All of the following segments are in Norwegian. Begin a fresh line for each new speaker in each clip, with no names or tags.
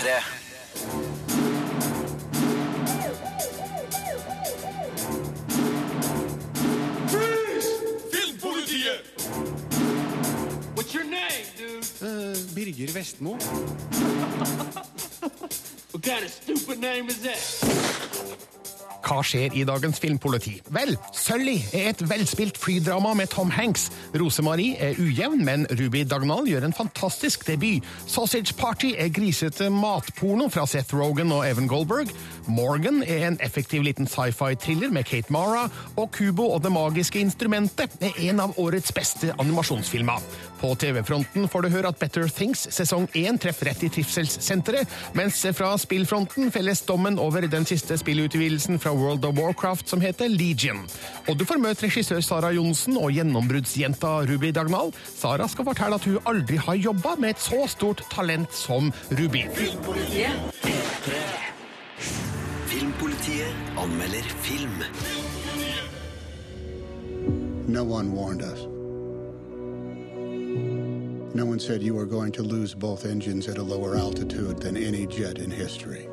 P3.
Filmpolitiet!
What's your name, dude?
Birger Vestmo.
What kind of stupid name is that?
Hva skjer i dagens filmpoliti? Vel, Sully er et velspilt flydrama med Tom Hanks. Rosemarie er ujevn, men Ruby Dagnall gjør en fantastisk debut. Sausage Party er grisete matporno fra Seth Rogan og Evan Goldberg. Morgan er en effektiv liten sci-fi-thriller med Kate Mara. Og Kubo og det magiske instrumentet er en av årets beste animasjonsfilmer. På TV-fronten får du høre at Better Things sesong 1 treffer rett i trivselssenteret, mens fra spillfronten felles dommen over den siste spillutvidelsen fra World of Warcraft som heter Legion. Og du får møte regissør Sara Johnsen og gjennombruddsjenta Ruby Dagnall. Sara skal fortelle at hun aldri har jobba med et så stort talent som Ruby.
Filmpolitiet anmelder film.
No one warned us. No one said you were going to lose both engines at a lower altitude than any jet in history.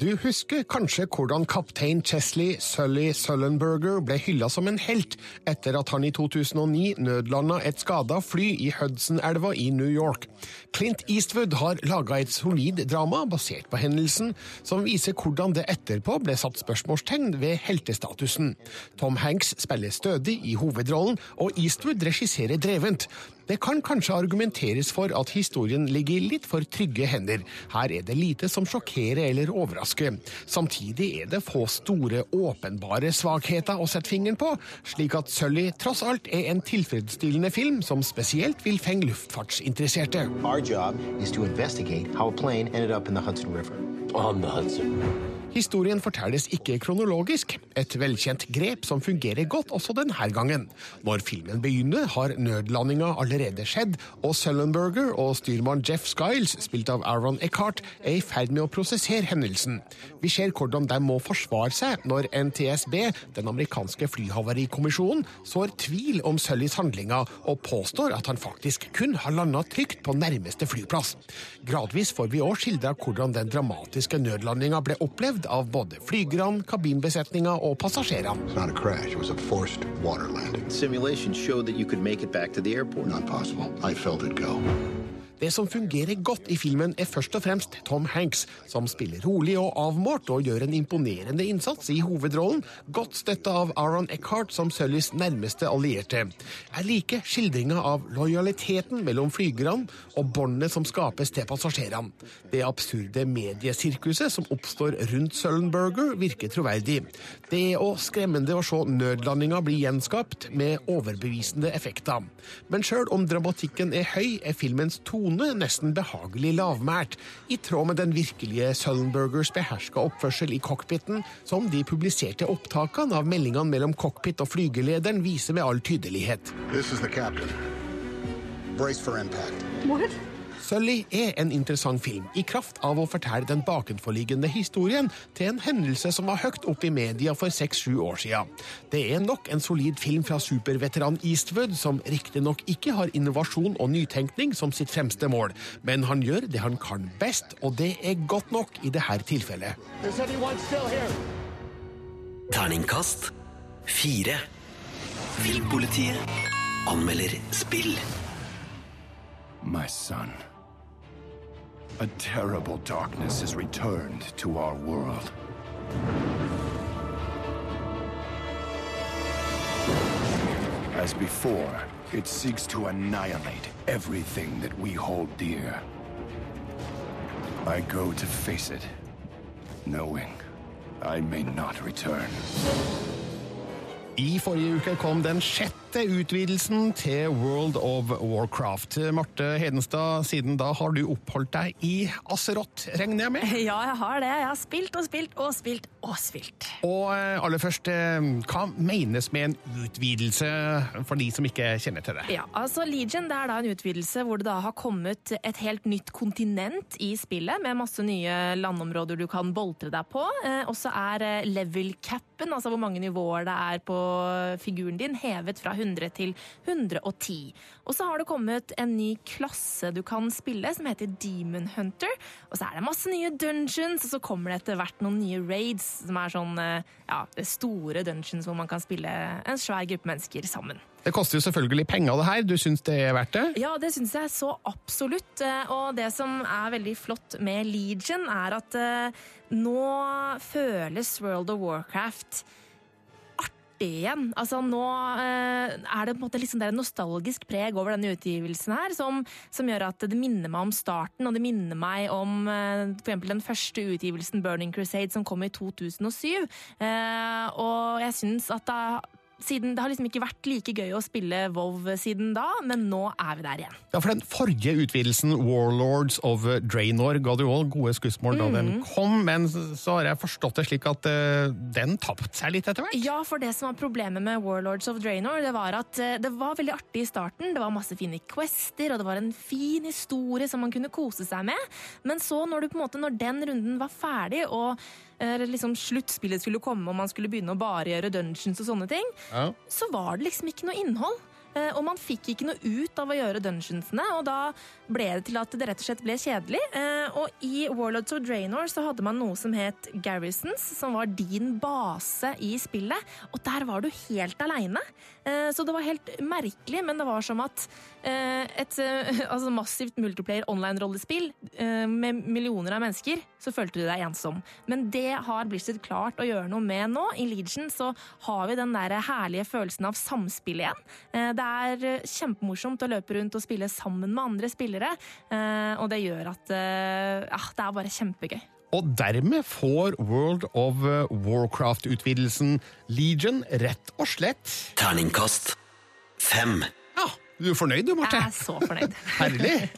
Du husker kanskje hvordan kaptein Chesley Sully Sullenberger ble hylla som en helt etter at han i 2009 nødlanda et skada fly i Hudson-elva i New York. Clint Eastwood har laga et solid drama basert på hendelsen, som viser hvordan det etterpå ble satt spørsmålstegn ved heltestatusen. Tom Hanks spiller stødig i hovedrollen, og Eastwood regisserer drevent. Det kan kanskje argumenteres for at historien ligger i litt for trygge hender. Her er det lite som sjokkerer eller overrasker. Samtidig er det få store, åpenbare svakheter å sette fingeren på, slik at Sully tross alt er en tilfredsstillende film som spesielt vil fenge luftfartsinteresserte.
Our job is to investigate how a plane ended up in the Hudson River.
On the Hudson.
Historien fortelles ikke kronologisk, et velkjent grep som fungerer godt også denne gangen. Når filmen begynner, har nødlandinga allerede skjedd, og Sullenberger og styrmann Jeff Skiles, spilt av Aaron Eckhart, er i ferd med å prosessere hendelsen. Vi ser hvordan de må forsvare seg når NTSB, den amerikanske flyhavarikommisjonen, sår tvil om Sullys handlinger og påstår at han faktisk kun har landa trygt på nærmeste flyplass. Gradvis får vi òg skildra hvordan den dramatiske nødlandinga ble opplevd av både flygerne, kabinbesetninga og passasjerene. Det som fungerer godt i filmen, er først og fremst Tom Hanks, som spiller rolig og avmålt og gjør en imponerende innsats i hovedrollen, godt støtta av Aaron Eckhart som Sullys nærmeste allierte. Jeg liker skildringa av lojaliteten mellom flygerne og båndet som skapes til passasjerene. Det absurde mediesirkuset som oppstår rundt Sullenberger, virker troverdig. Det er òg skremmende å se nødlandinga bli gjenskapt med overbevisende effekter. Men sjøl om dramatikken er høy, er filmens tone nesten behagelig lavmælt, i tråd med den virkelige Sullenbergers beherska oppførsel i cockpiten, som de publiserte opptakene av meldingene mellom cockpit og flygelederen viser med all tydelighet.
This is the captain. Brace for impact.
Sully er en interessant film, i kraft av å fortelle den bakenforliggende historien til en hendelse som var høyt opp i media for seks-sju år siden. Det er nok en solid film fra superveteran Eastwood, som riktignok ikke har innovasjon og nytenkning som sitt fremste mål, men han gjør det han kan best, og det er godt nok i dette tilfellet.
Terningkast fire. Filmpolitiet anmelder spill.
My son. A terrible darkness has returned to our world. As before, it seeks to annihilate everything that we hold dear. I go to face it, knowing I may not return.
I forrige uke kom den sjette utvidelsen til World of Warcraft. Marte Hedenstad, siden da har du oppholdt deg i Azeroth, regner jeg med?
Ja, jeg har det. Jeg har spilt og spilt og spilt og spilt.
Og eh, aller først, eh, hva menes med en utvidelse, for de som ikke kjenner til det?
Ja, altså Legion det er da en utvidelse hvor det da har kommet et helt nytt kontinent i spillet, med masse nye landområder du kan boltre deg på. Eh, Og så er level capen, altså hvor mange nivåer det er på figuren din hevet fra 100 til 110. Og så har det kommet en ny klasse du kan spille, som heter Demon Hunter. Og så er det masse nye dungeons, og så kommer det etter hvert noen nye raids, som er sånn eh, ja, store dungeons hvor man kan spille en svær gruppe mennesker sammen.
Det koster jo selvfølgelig penger, det her. Du syns det er verdt det?
Ja, det syns jeg så absolutt. Eh, Og det som er veldig flott med Legion, er at eh, nå føles World of Warcraft artig igjen. Altså nå eh, er det på en måte liksom det en nostalgisk preg over denne utgivelsen her, som, som gjør at det minner meg om starten, og det minner meg om eh, eksempel den første utgivelsen Burning Crusade som kom i 2007. Eh, og jeg syns at da siden Det har liksom ikke vært like gøy å spille Vov siden da, men nå er vi der igjen.
Ja, for Den forrige utvidelsen, Warlords of Draenor, ga du òg gode skussmål da den kom, men så har jeg forstått det slik at uh, den tapte seg litt etter hvert?
Ja, for det som var problemet med Warlords of Draenor, det var at uh, det var veldig artig i starten. Det var masse fine quester, og det var en fin historie som man kunne kose seg med. Men så, når, du på en måte, når den runden var ferdig, og uh, liksom sluttspillet skulle komme, og man skulle begynne å bare gjøre dungeons og sånne ting,
Ja.
så var det liksom ikke noe innhold. Eh, Og man fikk ikke noe ut av å gjøre dungeonsene, og da ble det til at det rett og slett ble kjedelig. Eh, Og i Warlords of Draenor så hadde man noe som het Garrisons, som var din base i spillet. Og der var du helt aleine. Så det var helt merkelig, men det var som at eh, et eh, altså massivt multiplayer online-rollespill eh, med millioner av mennesker, så følte du deg ensom. Men det har Blizzard klart å gjøre noe med nå. I Legion så har vi den der herlige følelsen av samspill igjen. Eh, Det er eh, kjempemorsomt å løpe rundt og spille sammen med andre spillere, eh, og det gjør at eh, ja, det er bare kjempegøy.
Og dermed får World of Warcraft-utvidelsen Legion rett og slett
Terningkast fem.
Du er fornøyd du, Marte?
Jeg er så fornøyd.
Herlig.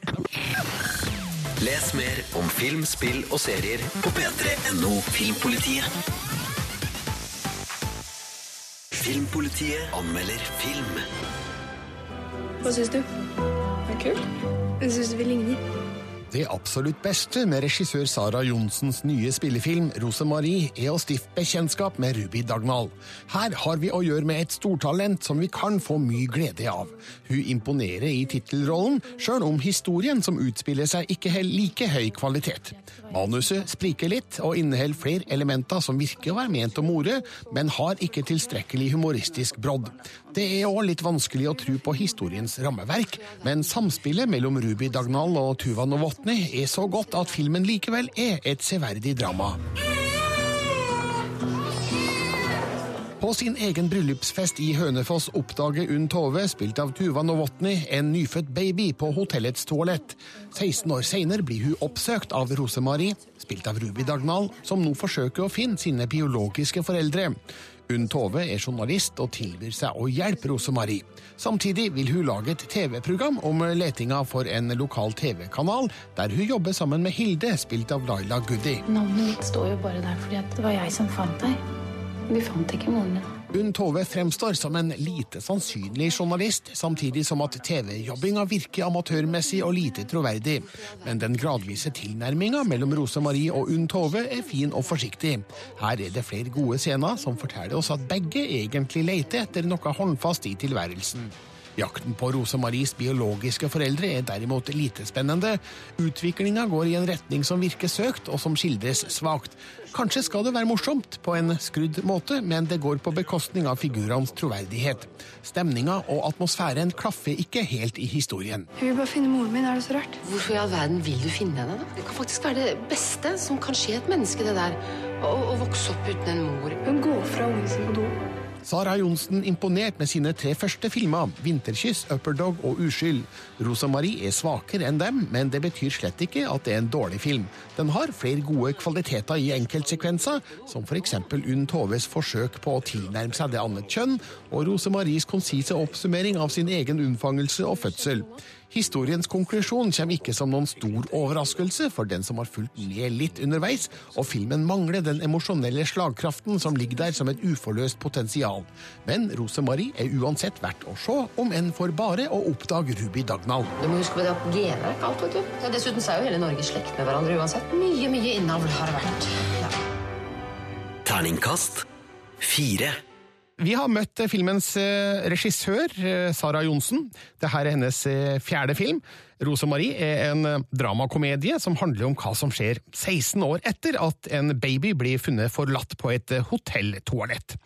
Les mer om film, spill og serier på p3.no Filmpolitiet. Filmpolitiet anmelder film.
Hva syns du? Er det kult? Jeg syns vi ligner.
Det absolutt beste med regissør Sara Johnsens nye spillefilm Rosemarie er å stifte bekjentskap med Ruby Dagnall. Her har vi å gjøre med et stortalent som vi kan få mye glede av. Hun imponerer i tittelrollen, sjøl om historien som utspiller seg ikke har like høy kvalitet. Manuset spriker litt og inneholder flere elementer som virker å være ment å more, men har ikke tilstrekkelig humoristisk brodd. Det er òg litt vanskelig å tro på historiens rammeverk, men samspillet mellom Ruby Dagnall og Tuva Novotny er så godt at filmen likevel er et severdig drama. På sin egen bryllupsfest i Hønefoss oppdager Unn Tove, spilt av Tuva Novotny, en nyfødt baby på hotellets toalett. 16 år senere blir hun oppsøkt av Rosemarie, spilt av Ruby Dagnall, som nå forsøker å finne sine biologiske foreldre. Unn Tove er journalist og tilbyr seg å hjelpe Rosemarie. Samtidig vil hun lage et TV-program om letinga for en lokal TV-kanal, der hun jobber sammen med Hilde, spilt av Laila Goody.
Navnet mitt står jo bare der fordi det var jeg som fant deg. Vi fant ikke moren din.
Unn Tove fremstår som en lite sannsynlig journalist, samtidig som at TV-jobbinga virker amatørmessig og lite troverdig. Men den gradvise tilnærminga mellom Rosemarie og Unn Tove er fin og forsiktig. Her er det flere gode scener som forteller oss at begge egentlig leter etter noe håndfast i tilværelsen. Jakten på Rosemaries biologiske foreldre er derimot lite spennende. Utviklinga går i en retning som virker søkt, og som skildres svakt. Kanskje skal det være morsomt på en skrudd måte, men det går på bekostning av figurenes troverdighet. Stemninga og atmosfæren klaffer ikke helt i historien.
Jeg vil bare finne moren min. Er det så rart?
Hvorfor i all verden vil du finne henne? da? Det kan faktisk være det beste som kan skje et menneske, det der. Å, å vokse opp uten en mor.
Hun går fra ungen sin på do.
Sara Johnsen imponert med sine tre første filmer, 'Vinterkyss', 'Upperdog' og 'Uskyld'. Rosa Marie er svakere enn dem, men det betyr slett ikke at det er en dårlig film. Den har flere gode kvaliteter i enkeltsekvenser, som f.eks. Unn Toves forsøk på å tilnærme seg det annet kjønn, og Rose Maries konsise oppsummering av sin egen unnfangelse og fødsel. Historiens konklusjon kommer ikke som noen stor overraskelse for den som har fulgt med litt underveis, og filmen mangler den emosjonelle slagkraften som ligger der som et uforløst potensial. Men Rosemarie er uansett verdt å se, om enn for bare å oppdage Ruby Dagnall.
Du må huske på det at gener er ikke alt, vet du. Ja, dessuten er jo hele Norge i slekt med hverandre uansett. Mye, mye innavl har det vært. Ja.
Terningkast fire.
Vi har møtt eh, filmens eh, regissør, eh, Sara Johnsen. Dette er hennes fjerde film. Rosemarie er en dramakomedie som handler om hva som skjer 16 år etter at en baby blir funnet forlatt på et hotelltoalett.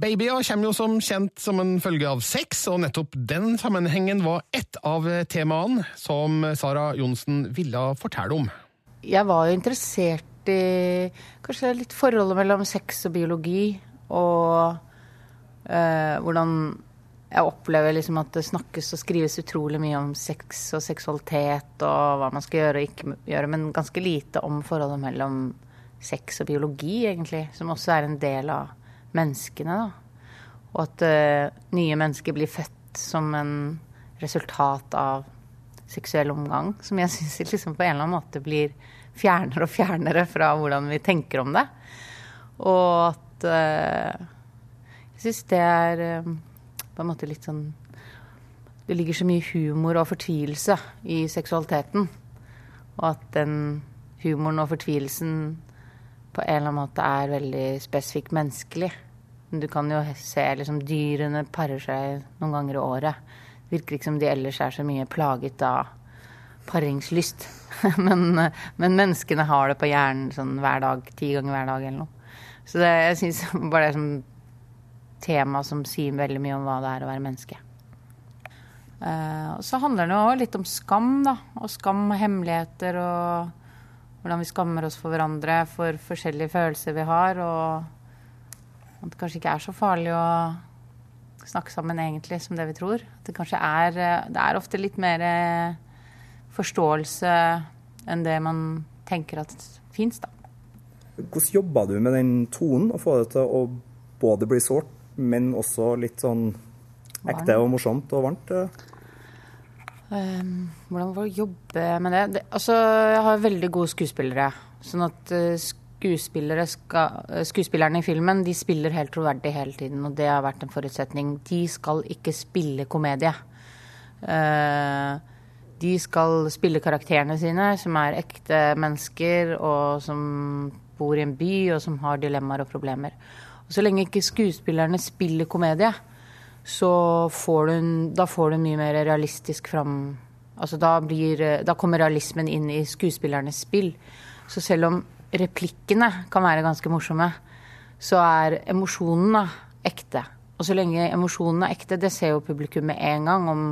Babyer kommer jo som kjent som en følge av sex, og nettopp den sammenhengen var ett av temaene som Sara Johnsen ville fortelle om.
Jeg var jo interessert i kanskje litt forholdet mellom sex og biologi, og hvordan jeg opplever liksom at det snakkes og skrives utrolig mye om sex og seksualitet og hva man skal gjøre og ikke gjøre, men ganske lite om forholdet mellom sex og biologi, egentlig, som også er en del av menneskene. da. Og at eh, nye mennesker blir født som en resultat av seksuell omgang, som jeg syns liksom på en eller annen måte blir fjernere og fjernere fra hvordan vi tenker om det. Og at eh, jeg syns det er eh, på en måte litt sånn Det ligger så mye humor og fortvilelse i seksualiteten. Og at den humoren og fortvilelsen på en eller annen måte er veldig spesifikt menneskelig. Du kan jo se liksom dyrene parer seg noen ganger i året. Det virker ikke som de ellers er så mye plaget av paringslyst. men, men menneskene har det på hjernen sånn hver dag, ti ganger hver dag eller noe. Så det, jeg syns bare det er sånn tema som sier veldig mye om hva det er å være menneske. Eh, så handler det jo litt om skam, da. Og skam og hemmeligheter og hvordan vi skammer oss for hverandre for forskjellige følelser vi har. Og at det kanskje ikke er så farlig å snakke sammen egentlig som det vi tror. Det kanskje er eh, Det er ofte litt mer eh, forståelse enn det man tenker at fins, da.
Hvordan jobba du med den tonen, å få det til å både bli sårt, men også litt sånn ekte og morsomt og varmt?
Um, hvordan var det å jobbe med det? det? Altså, jeg har veldig gode skuespillere. Sånn at uh, skuespillere skal, uh, skuespillerne i filmen de spiller helt troverdig hele tiden. Og det har vært en forutsetning. De skal ikke spille komedie. Uh, de skal spille karakterene sine, som er ekte mennesker, og som bor i en by, og som har dilemmaer og problemer. Og så lenge ikke skuespillerne spiller komedie, så får du, da får du mye mer realistisk fram Altså da, blir, da kommer realismen inn i skuespillernes spill. Så selv om replikkene kan være ganske morsomme, så er emosjonene ekte. Og så lenge emosjonene er ekte, det ser jo publikum med en gang om,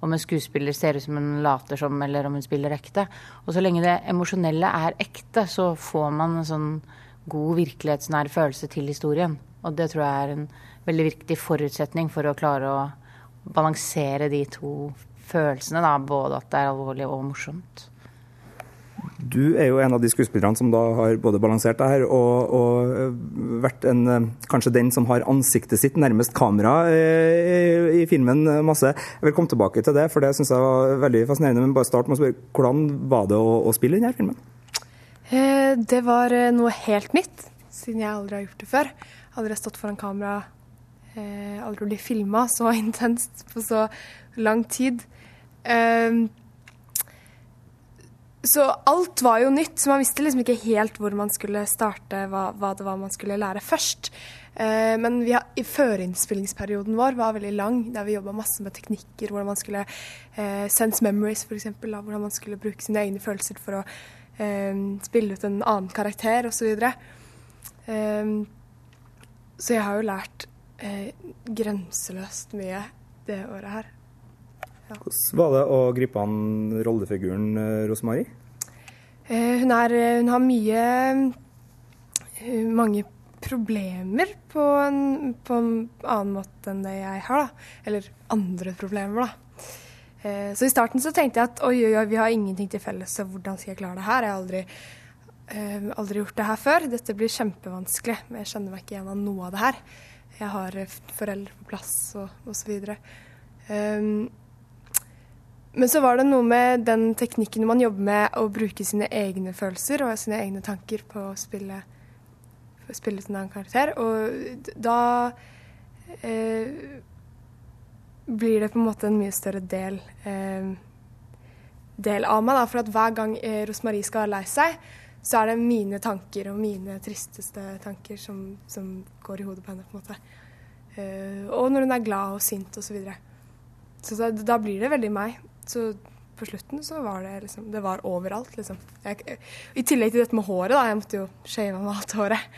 om en skuespiller ser ut som hun later som, eller om hun spiller ekte. Og så lenge det emosjonelle er ekte, så får man en sånn god virkelighetsnær følelse til historien. Og det tror jeg er en veldig viktig forutsetning for å klare å balansere de to følelsene, da, både at det er alvorlig og morsomt.
Du er jo en av de skuespillerne som da har både balansert det her og, og, vært en, kanskje den som har ansiktet sitt nærmest kamera i, i filmen masse. Jeg vil komme tilbake til det, for det syns jeg var veldig fascinerende. Men bare start med å spørre, hvordan var det å, å spille denne filmen?
Eh, det var eh, noe helt nytt, siden jeg aldri har gjort det før. Aldri har stått foran kamera, eh, aldri blitt filma så intenst på så lang tid. Så alt var jo nytt, så man visste liksom ikke helt hvor man skulle starte, hva, hva det var man skulle lære først. Eh, men har, i førinnspillingsperioden vår var veldig lang, der vi jobba masse med teknikker, hvordan man skulle eh, sense memories, f.eks., hvordan man skulle bruke sine egne følelser for å spille ut en annen karakter, osv. Så, eh, så jeg har jo lært eh, grenseløst mye det året her.
Ja. Hvordan var det å gripe an rollefiguren eh, Rosemarie?
Eh, hun, er, hun, har mye mange problemer på en, på en, annen måte enn det jeg har, da. Eller andre problemer, da. Eh, så i starten så tenkte jeg at oi, oi, oi, vi har ingenting til felles, så hvordan skal jeg klare det her? Jeg har aldri, eh, aldri gjort det her før. Dette blir kjempevanskelig. Men jeg kjenner meg ikke igjen av noe av det her. Jeg har foreldre på plass og osv. Um, men så var det noe med den teknikken man jobber med, å bruke sine egne følelser og sine egne tanker på å spille, spille en annen karakter. Og da eh, blir det på en måte en mye større del, eh, del av meg. Da. For hver gang eh, Rosmarie skal være lei seg, så er det mine tanker og mine tristeste tanker som, som går i hodet på henne. på en måte. eh, og når hun er glad og sint osv. Så, videre. så da, da blir det veldig meg. Så på slutten så var det liksom Det var overalt, liksom. Jeg, I tillegg til dette med håret, da. Jeg måtte jo shave meg alt håret.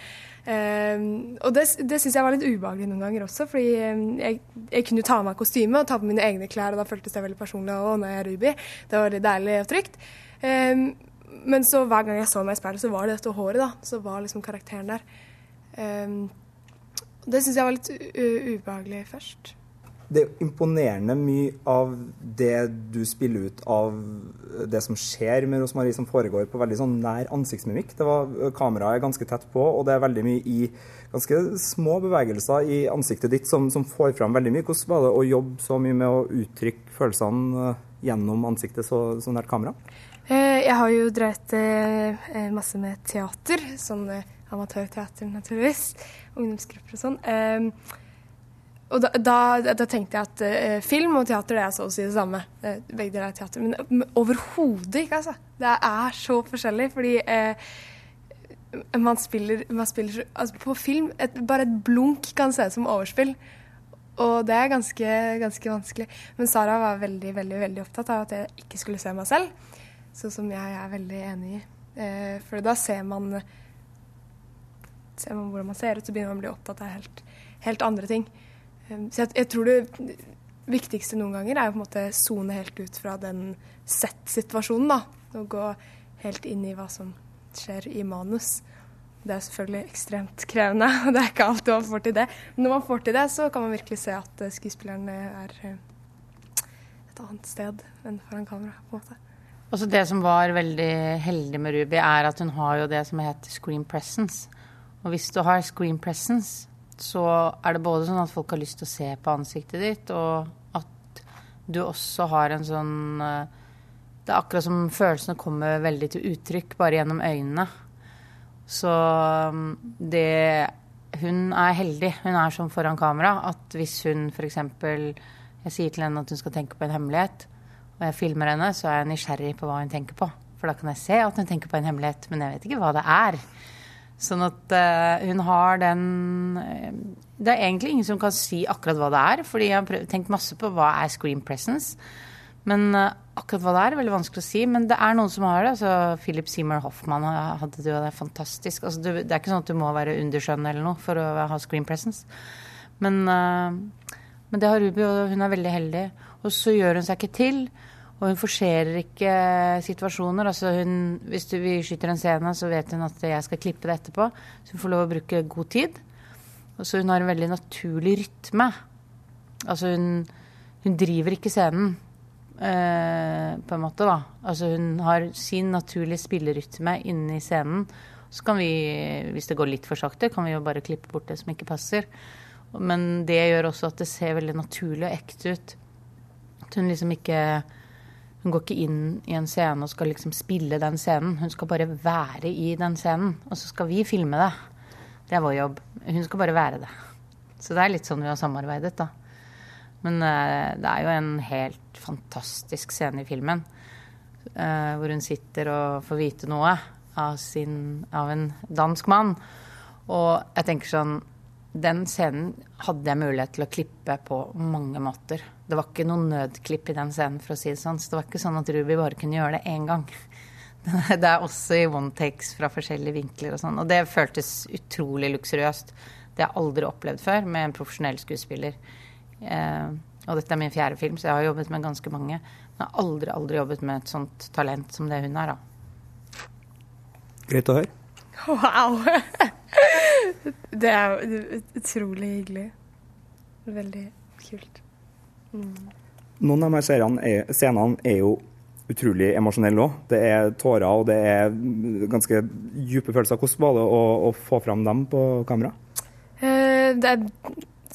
Um, og det, det syns jeg var litt ubehagelig noen ganger også, fordi um, jeg, jeg, kunne jo ta av meg kostyme og ta på mine egne klær, og da føltes det veldig personlig. Og nå er jeg Ruby. Det var veldig deilig og trygt. Um, men så hver gang jeg så meg i speilet, så var det dette håret, da. Så var liksom karakteren der. det syns jeg var litt ubehagelig først
det er imponerende mye av det du spiller ut av det som skjer med Rosmarie, som foregår på veldig sånn nær ansiktsmimikk. Det var, kameraet er ganske tett på, og det er veldig mye i ganske små bevegelser i ansiktet ditt som, som får fram veldig mye. Hvordan var det å jobbe så mye med å uttrykke følelsene eh, gjennom ansiktet så, så nært kamera?
Eh, jeg har jo drevet eh, masse med teater, sånn amatørteater naturligvis. Ungdomsgrupper og sånn. Og da, da, da, tenkte jeg at uh, film og teater det er så å si det samme. Uh, begge deler er teater. Men, men overhodet ikke, altså. Det er så forskjellig, fordi uh, man spiller, man spiller altså På film et, Bare et blunk kan se ut som overspill. Og det er ganske, ganske vanskelig. Men Sara var veldig, veldig, veldig opptatt av at jeg ikke skulle se meg selv. Så som jeg er veldig enig i. for da ser man Ser man hvordan man ser ut, så begynner man å bli opptatt av helt, helt andre ting. Ehm, så jeg, jeg, tror det viktigste noen ganger er å på en måte sone helt ut fra den sett-situasjonen. da, Og gå helt inn i hva som skjer i manus. Det er selvfølgelig ekstremt krevende, og det er ikke alltid man får til det. Men når man får til det, så kan man virkelig se at skuespilleren skuespillerne er eh, et annet sted enn foran kamera. på en måte.
Også det som var veldig heldig med Ruby, er at hun har jo det som heter screen presence. Og hvis du har screen presence, så er det både sånn at folk har lyst til å se på ansiktet ditt, og at du også har en sånn eh, Det er akkurat som følelsene kommer veldig til uttrykk bare gjennom øynene. Så mm, det Hun er heldig. Hun er sånn foran kamera at hvis hun f.eks. Jeg sier til henne at hun skal tenke på en hemmelighet, og jeg filmer henne, så er jeg nysgjerrig på hva hun tenker på. For da kan jeg se at hun tenker på en hemmelighet, men jeg vet ikke hva det er. Sånn at uh, hun har den uh, Det er egentlig ingen som kan si akkurat hva det er, fordi jeg har tenkt masse på hva er screen presence. Men uh, akkurat hva det er, er veldig vanskelig å si. Men det er noen som har det. altså Philip Seymour Hoffman hadde det jo det fantastisk. Altså, det er ikke sånn at du må være underskjønn eller noe for å ha screen presence. Men, men det har Ruby, og hun er veldig heldig. Og så gjør hun seg ikke til. Og hun forserer ikke situasjoner. Altså hun, hvis du, vi skyter en scene, så vet hun at jeg skal klippe det etterpå. Så hun får lov å bruke god tid. Og så hun har en veldig naturlig rytme. Altså hun, hun driver ikke scenen, eh, på en måte, da. Altså hun har sin naturlige spillerytme inni scenen. Så kan vi, hvis det går litt for sakte, kan vi jo bare klippe bort det som ikke passer. Men det gjør også at det ser veldig naturlig og ekte ut. At hun liksom ikke hun går ikke inn i en scene og skal liksom spille den scenen. Hun skal bare være i den scenen, og så skal vi filme det. Det er vår jobb. Hun skal bare være det. Så det er litt sånn vi har samarbeidet, da. Men uh, det er jo en helt fantastisk scene i filmen. Uh, hvor hun sitter og får vite noe av, sin, av en dansk mann. Og jeg tenker sånn Den scenen hadde jeg mulighet til å klippe på mange måter. Det var ikke noen nødklipp i den scenen, for å si det sånn. Så det var ikke sånn at Ruby bare kunne gjøre det én gang. Det er også i one takes fra forskjellige vinkler og sånn. Og det føltes utrolig luksuriøst. Det har jeg aldri opplevd før med en profesjonell skuespiller. Eh, og dette er min fjerde film, så jeg har jobbet med ganske mange. Men jeg har aldri, aldri jobbet med et sånt talent som det hun er, da.
Greit å høre.
Wow! Det er utrolig hyggelig. Veldig kult.
Noen av disse scenene er jo utrolig emosjonelle òg. Det er tårer og det er ganske dype følelser. Hvordan var det å, å få fram dem på kamera?
Eh, er,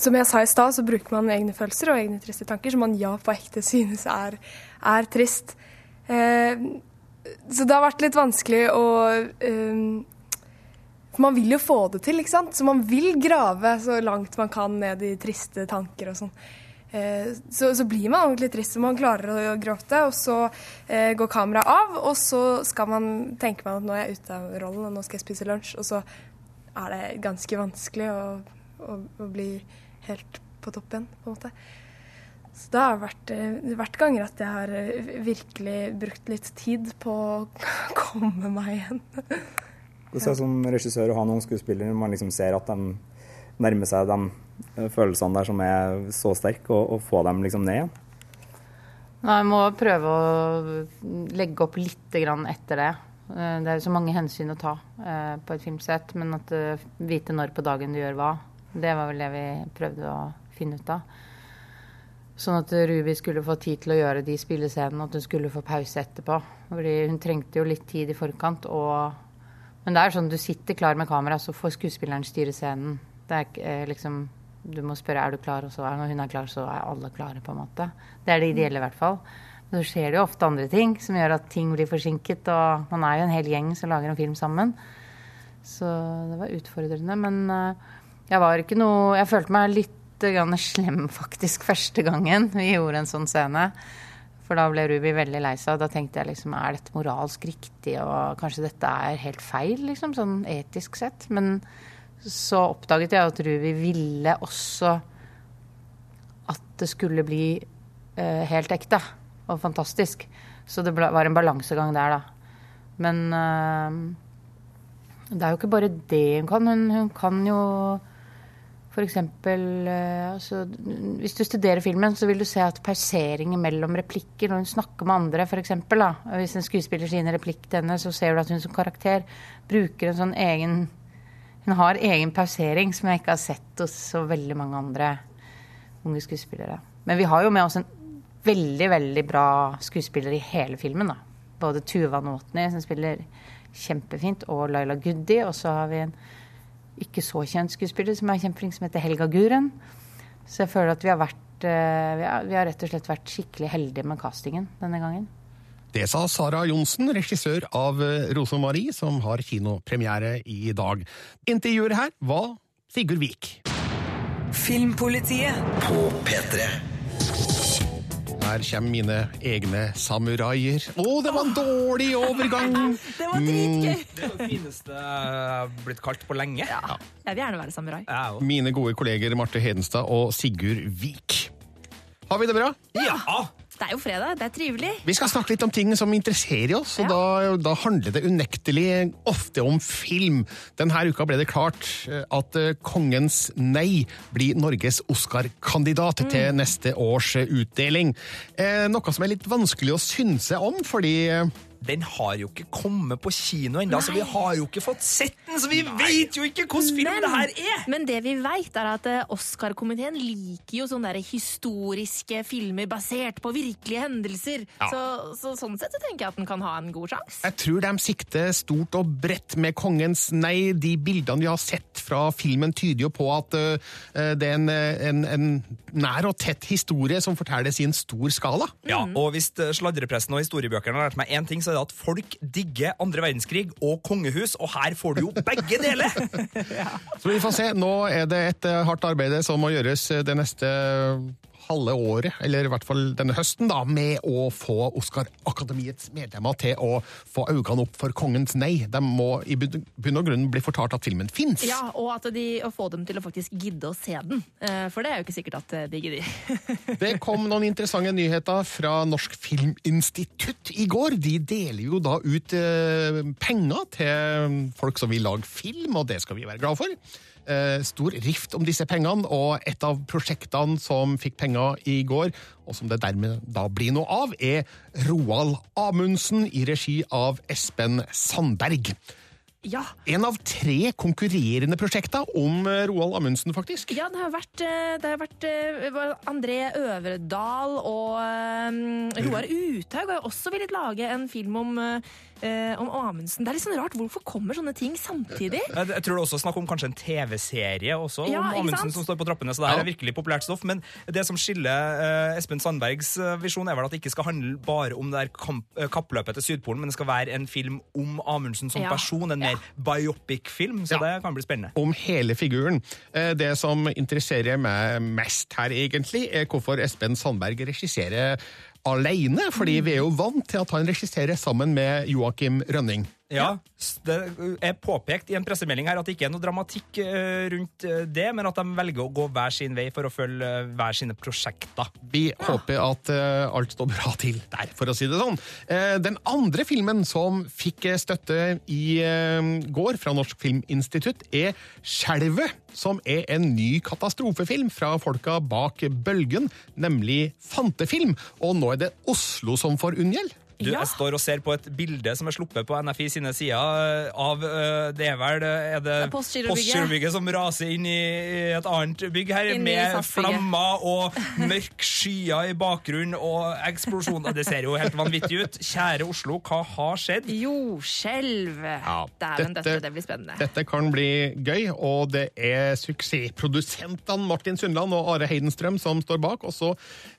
som jeg sa i stad, så bruker man egne følelser og egne triste tanker som man ja på ekte synes er, er trist. Eh, så det har vært litt vanskelig å eh, man vil jo få det til, ikke sant? Så man vil grave så langt man kan ned i triste tanker og sånn. Eh, så, så, blir man ordentlig trist, og man klarer å gråte. Og så eh, går kameraet av, og så skal man tenke meg at nå er jeg ute av rollen, og nå skal jeg spise lunsj. Og så er det ganske vanskelig å, å, å bli helt på topp igjen, på en måte. Så det har vært, eh, vært ganger at jeg har eh, virkelig brukt litt tid på å komme meg igjen.
Hvordan er som regissør å ha noen skuespillere man liksom ser at de nærmer seg de eh, følelsene der som er så sterke, og, og få dem liksom ned igjen.
Nei, jeg må prøve å legge opp litt grann etter det. Eh, Det er jo så mange hensyn å ta eh, på et filmsett, men at vite når på dagen du gjør hva, det var vel det vi prøvde å finne ut av. Sånn at Ruby skulle få tid til å gjøre de spillescenene, at hun skulle få pause etterpå. Fordi hun trengte jo litt tid i forkant. Og... Men det er sånn, du sitter klar med kamera, så får skuespilleren styre scenen. Det er eh, liksom Du må spørre er du klar, og så er når hun er klar, så er alle klare, på en måte. Det er det ideelle, i hvert fall. Men så skjer det jo ofte andre ting som gjør at ting blir forsinket, og man er jo en hel gjeng som lager en film sammen. Så det var utfordrende. Men eh, jeg var ikke noe Jeg følte meg litt slem faktisk første gangen vi gjorde en sånn scene. For da ble Ruby veldig lei seg. Da tenkte jeg liksom er dette moralsk riktig, og kanskje dette er helt feil, liksom, sånn etisk sett. Men så oppdaget jeg at Ruvi ville også at det skulle bli eh, helt ekte og fantastisk. Så det var en balansegang der, da. Men eh, det er jo ikke bare det hun kan. Hun, hun kan jo eksempel eh, altså, Hvis du studerer filmen, så vil du se at perseringer mellom replikker når hun snakker med andre, for eksempel, da, Hvis en skuespiller sier en replikk til henne, så ser du at hun som karakter bruker en sånn egen Hun har egen pausering som jeg ikke har sett hos så veldig mange andre unge skuespillere. Men vi har jo med oss en veldig, veldig bra skuespiller i hele filmen, da. Både Tuva Nåtny, som spiller kjempefint, og Laila Goody. Og så har vi en ikke så kjent skuespiller som er kjempeflink, som heter Helga Guren. Så jeg føler at vi har vært eh, vi har, rett og slett vært skikkelig heldige med castingen denne gangen.
Det sa Sara Johnsen, regissør av eh, Rosemarie, som har kinopremiere i dag. Intervjuer her var Sigurd Vik.
Filmpolitiet på P3.
Her kommer mine egne samuraier. Å, det var en dårlig overgang!
Det var dritgøy!
Det er det fineste jeg har blitt kalt på lenge.
Ja. Jeg vil gjerne være samurai.
Mm. Mine gode kolleger Marte Hedenstad og Sigurd Vik. Har vi det bra?
Ja!
Det er jo fredag, det er trivelig.
Vi skal snakke litt om ting som interesserer oss, og da, da handler det unektelig ofte om film. Denne uka ble det klart eh, at eh, Kongens nei blir Norges Oscar-kandidat til neste års eh, utdeling. Eh, noe som er litt vanskelig å synse om, fordi
Den har jo ikke kommet på kino ennå, så vi har jo ikke fått sett den, så vi vet jo ikke hvordan film det her er!
Men det vi vet, er at eh, Oscar-komiteen liker jo sånne der historiske filmer basert på virkelige hendelser.
Ja.
Så, så sånn sett så tenker jeg at den kan ha en god sjanse.
Jeg tror de sikter stort og bredt med Kongens nei. De bildene vi har sett fra filmen, tyder jo på at uh, det er en, en, en nær og tett historie som fortelles i en stor skala.
Ja, og hvis sladrepressen og historiebøkene har lært meg én ting, så er det at folk digger andre verdenskrig og kongehus, og her får du jo begge deler!
Så vi får se. Nå er det et hardt arbeid som må gjøres det neste halve året, eller i hvert fall denne høsten, da, med å få Oscar-akademiets medlemmer til å få øynene opp for Kongens nei. De må i bunn og grunn bli fortalt at filmen fins.
Ja, og at de, å få dem til å faktisk gidde å se den. Eh, For det er jo ikke sikkert at eh, de gidder.
Det kom noen interessante nyheter fra Norsk Filminstitutt i går. De deler jo da ut eh, penger til folk som vil lage film, og det skal vi være glad for. Eh, stor rift om disse pengene, og et av prosjektene som fikk penger i går, og som det dermed da blir noe av, er Roald Amundsen i regi av Espen Sandberg.
Ja.
En av tre konkurrerende prosjekter om eh, Roald Amundsen, faktisk.
Ja, det har vært, eh, det har vært André Øvredal og um, Roar Uthaug har også villet lage en film om, eh, om Amundsen. Det er litt sånn rart. Hvorfor kommer sånne ting samtidig?
Jeg jeg tror det også snakk om kanskje en TV-serie også
Ja,
om Amundsen
sant?
som står på trappene, så det her er virkelig populært stoff. Men det som skiller eh, Espen Sandbergs eh, visjon, er vel at det ikke skal handle bare om det der kamp, eh, kappløpet til Sydpolen, men det skal være en film om Amundsen som
Ja,
person, en mer biopic-film, så det kan bli spennende.
om hele figuren. Eh, Det som interesserer meg mest her, egentlig, er hvorfor Espen Sandberg regisserer alene. Fordi vi er jo vant til at han regisserer sammen med Joakim Rønning.
Ja, Det er påpekt i en pressemelding her at det ikke er noe dramatikk eh, rundt eh, det, men at de velger å gå hver sin vei for å følge eh, hver sine prosjekter.
Vi håper at alt står bra til der, for å si det sånn. Eh, den andre filmen som fikk støtte i går fra Norsk Filminstitutt, er Skjelvet, som er en ny katastrofefilm fra folka bak Bølgen, nemlig Fantefilm. Og nå er det Oslo som får unngjeld.
Du, Jeg står og ser på et bilde som er sluppet på NFI sine sider eh, av eh, Det er vel eh, er det
Det Postgirobygget.
Som raser inn i et annet bygg her,
Inn
med flammer og mørk skyer i bakgrunnen og eksplosjoner. Det ser jo helt vanvittig ut. Kjære Oslo, hva har skjedd?
Jordskjelv. Dæven døtte, det blir spennende.
Dette kan bli gøy, og det er suksessprodusentene Martin Sundland og Are Heidenstrøm som står bak. Og så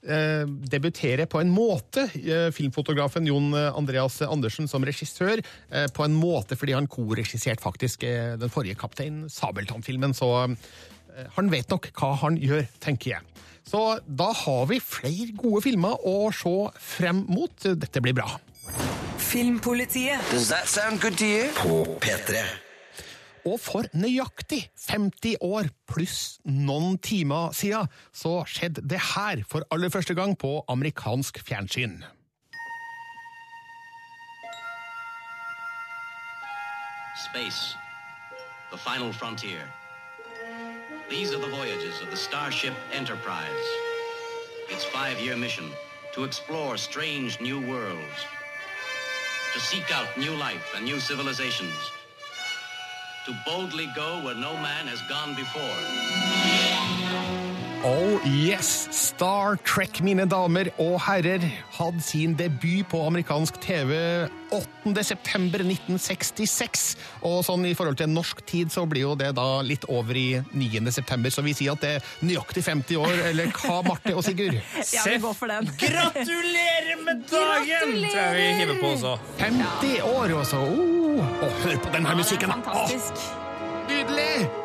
eh, debuterer på en måte filmfotografen Jon Andreas Andersen som regissør, eh, på en måte fordi han koregisserte faktisk eh, den forrige Kaptein Sabeltann-filmen, så eh, han vet nok hva han gjør, tenker jeg. Så da har vi flere gode filmer å se frem mot. Dette blir bra.
Filmpolitiet. Does that sound good to you? På P3.
Og for nøyaktig 50 år pluss noen timer siden så skjedde det her for aller første gang på amerikansk fjernsyn.
Space, the final frontier. These are the voyages of the Starship Enterprise. Its five-year mission to explore strange new worlds, to seek out new life and new civilizations, to boldly go where no man has gone before.
Oh yes! Star Trek, mine damer og herrer, hadde sin debut på amerikansk TV 8. september 1966. Og sånn i forhold til norsk tid så blir jo det da litt over i 9. september, så vi sier at det er nøyaktig 50 år, eller hva, Marte og Sigurd?
Ja, vi går for den.
Gratulerer med dagen! Gratulerer! Tror jeg vi hiver på også.
50 år, altså! Oh, og hør på denne musikken! da.
Fantastisk.
Nydelig!